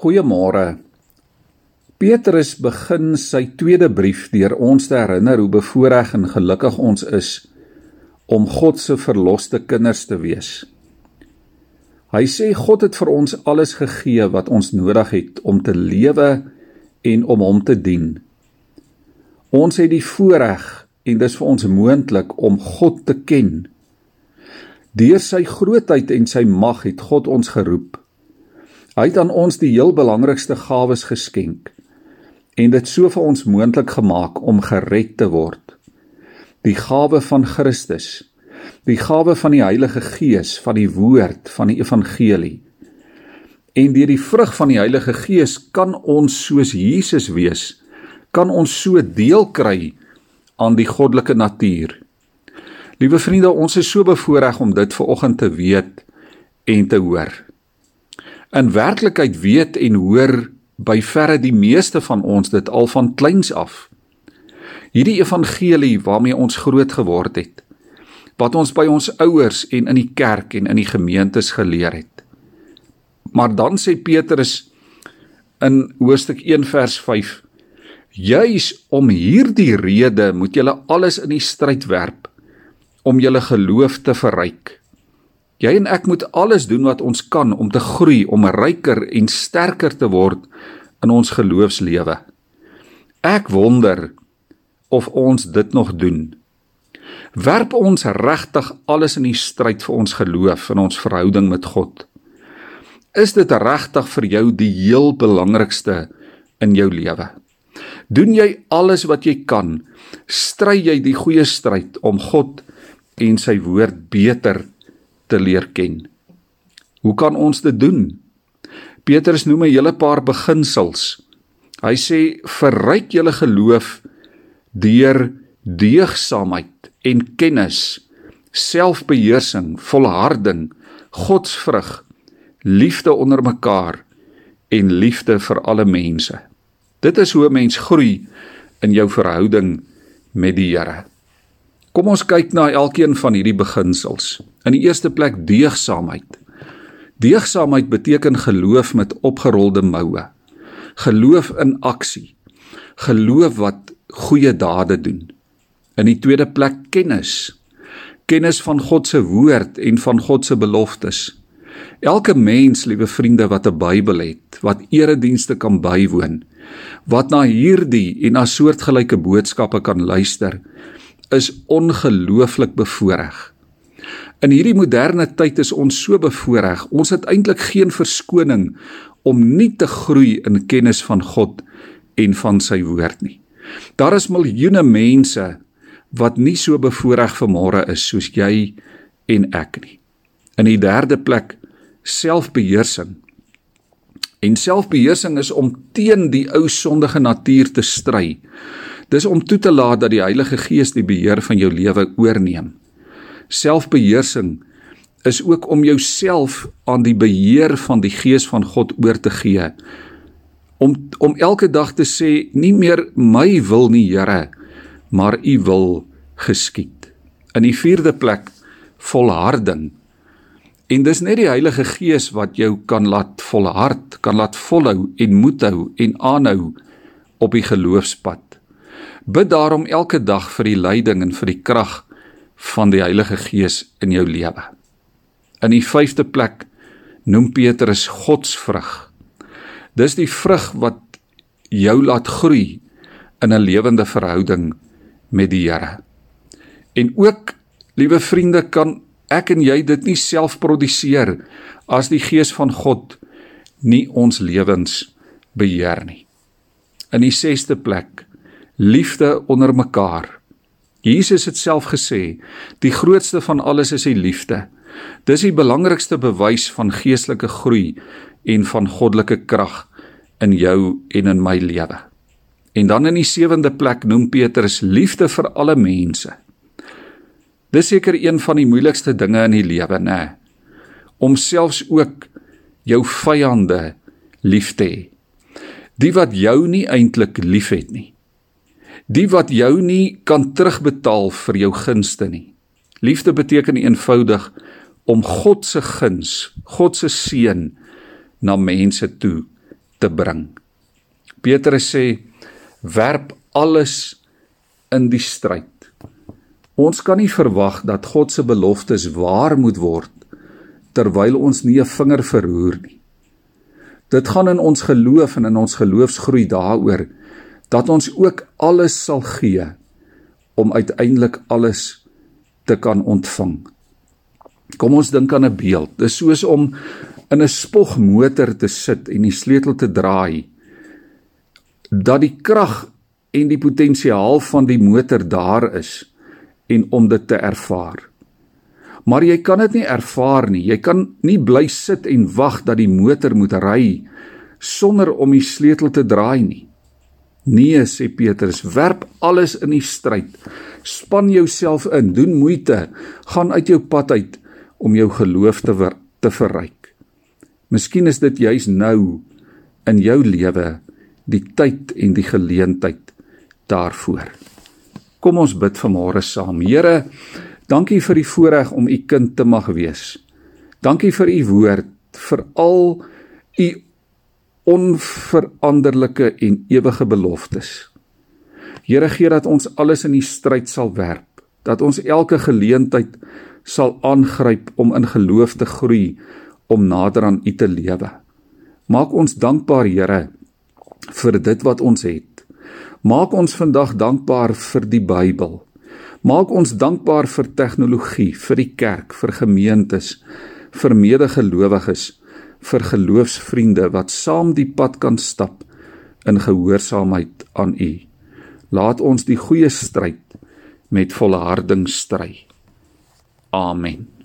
Goeiemôre. Petrus begin sy tweede brief deur ons te herinner hoe bevoorreg en gelukkig ons is om God se verloste kinders te wees. Hy sê God het vir ons alles gegee wat ons nodig het om te lewe en om hom te dien. Ons het die voorreg en dis vir ons moontlik om God te ken. Deur sy grootheid en sy mag het God ons geroep Hy het aan ons die heel belangrikste gawes geskenk en dit so vir ons moontlik gemaak om gered te word. Die gawe van Christus, die gawe van die Heilige Gees, van die woord, van die evangelie. En deur die vrug van die Heilige Gees kan ons soos Jesus wees, kan ons so deel kry aan die goddelike natuur. Liewe vriende, ons is so bevoorreg om dit ver oggend te weet en te hoor. In werklikheid weet en hoor by verre die meeste van ons dit al van kleins af. Hierdie evangelie waarmee ons groot geword het, wat ons by ons ouers en in die kerk en in die gemeentes geleer het. Maar dan sê Petrus in hoofstuk 1 vers 5: Juis om hierdie rede moet julle alles in die stryd werp om julle geloof te verryk. Jy en ek moet alles doen wat ons kan om te groei, om ryker en sterker te word in ons geloofslewe. Ek wonder of ons dit nog doen. Werp ons regtig alles in die stryd vir ons geloof en ons verhouding met God? Is dit regtig vir jou die heel belangrikste in jou lewe? Doen jy alles wat jy kan? Stry jy die goeie stryd om God en sy woord beter te leer ken. Hoe kan ons dit doen? Petrus noem 'n hele paar beginsels. Hy sê verryk julle geloof deur deegsaamheid en kennis, selfbeheersing, volharding, godsvrug, liefde onder mekaar en liefde vir alle mense. Dit is hoe 'n mens groei in jou verhouding met die Here. Kom ons kyk na elkeen van hierdie beginsels. In die eerste plek deegsaamheid. Deegsaamheid beteken geloof met opgerolde moue. Geloof in aksie. Geloof wat goeie dade doen. In die tweede plek kennis. Kennis van God se woord en van God se beloftes. Elke mens, liewe vriende, wat 'n Bybel het, wat eredienste kan bywoon, wat na hierdie en na soortgelyke boodskappe kan luister, is ongelooflik bevoordeel. In hierdie moderne tyd is ons so bevoordeel. Ons het eintlik geen verskoning om nie te groei in kennis van God en van sy woord nie. Daar is miljoene mense wat nie so bevoordeel vanmôre is soos jy en ek nie. In die derde plek selfbeheersing. En selfbeheersing is om teen die ou sondige natuur te stry. Dis om toe te laat dat die Heilige Gees die beheer van jou lewe oorneem. Selfbeheersing is ook om jouself aan die beheer van die Gees van God oor te gee. Om om elke dag te sê nie meer my wil nie Here, maar u wil geskied. In die vierde plek volharding. En dis net die Heilige Gees wat jou kan laat volhard, kan laat volhou en moed hou en aanhou op die geloofspad. Bid daarom elke dag vir die leiding en vir die krag van die Heilige Gees in jou lewe. In die 5de plek noem Petrus Godsvrug. Dis die vrug wat jou laat groei in 'n lewende verhouding met die Here. En ook, liewe vriende, kan ek en jy dit nie self produseer as die Gees van God nie ons lewens beheer nie. In die 6ste plek liefde onder mekaar. Jesus het self gesê, die grootste van alles is die liefde. Dis die belangrikste bewys van geestelike groei en van goddelike krag in jou en in my lewe. En dan in die sewende plek noem Petrus liefde vir alle mense. Dis seker een van die moeilikste dinge in die lewe, nê? Om selfs ook jou vyande lief te hê. Die wat jou nie eintlik liefhet nie. Die wat jou nie kan terugbetaal vir jou gunste nie. Liefde beteken eenvoudig om God se guns, God se seën na mense toe te bring. Petrus sê werp alles in die stryd. Ons kan nie verwag dat God se beloftes waar moet word terwyl ons nie 'n vinger verroer nie. Dit gaan in ons geloof en in ons geloofsgroei daaroor dat ons ook alles sal gee om uiteindelik alles te kan ontvang. Kom ons dink aan 'n beeld. Dis soos om in 'n spogmotor te sit en die sleutel te draai. Dat die krag en die potensiaal van die motor daar is en om dit te ervaar. Maar jy kan dit nie ervaar nie. Jy kan nie bly sit en wag dat die motor moet ry sonder om die sleutel te draai nie. Nee, sê Petrus, werp alles in die stryd. Span jouself in, doen moeite, gaan uit jou pad uit om jou geloof te ver, te verryk. Miskien is dit juis nou in jou lewe die tyd en die geleentheid daarvoor. Kom ons bid vanmôre saam. Here, dankie vir die voorreg om u kind te mag wees. Dankie vir u woord, vir al u onveranderlike en ewige beloftes. Here gee dat ons alles in die stryd sal werp, dat ons elke geleentheid sal aangryp om in geloof te groei, om nader aan U te lewe. Maak ons dankbaar, Here, vir dit wat ons het. Maak ons vandag dankbaar vir die Bybel. Maak ons dankbaar vir tegnologie, vir die kerk, vir gemeentes, vir medegelowiges vir geloofsvriende wat saam die pad kan stap in gehoorsaamheid aan U. Laat ons die goeie stryd met volharding stry. Amen.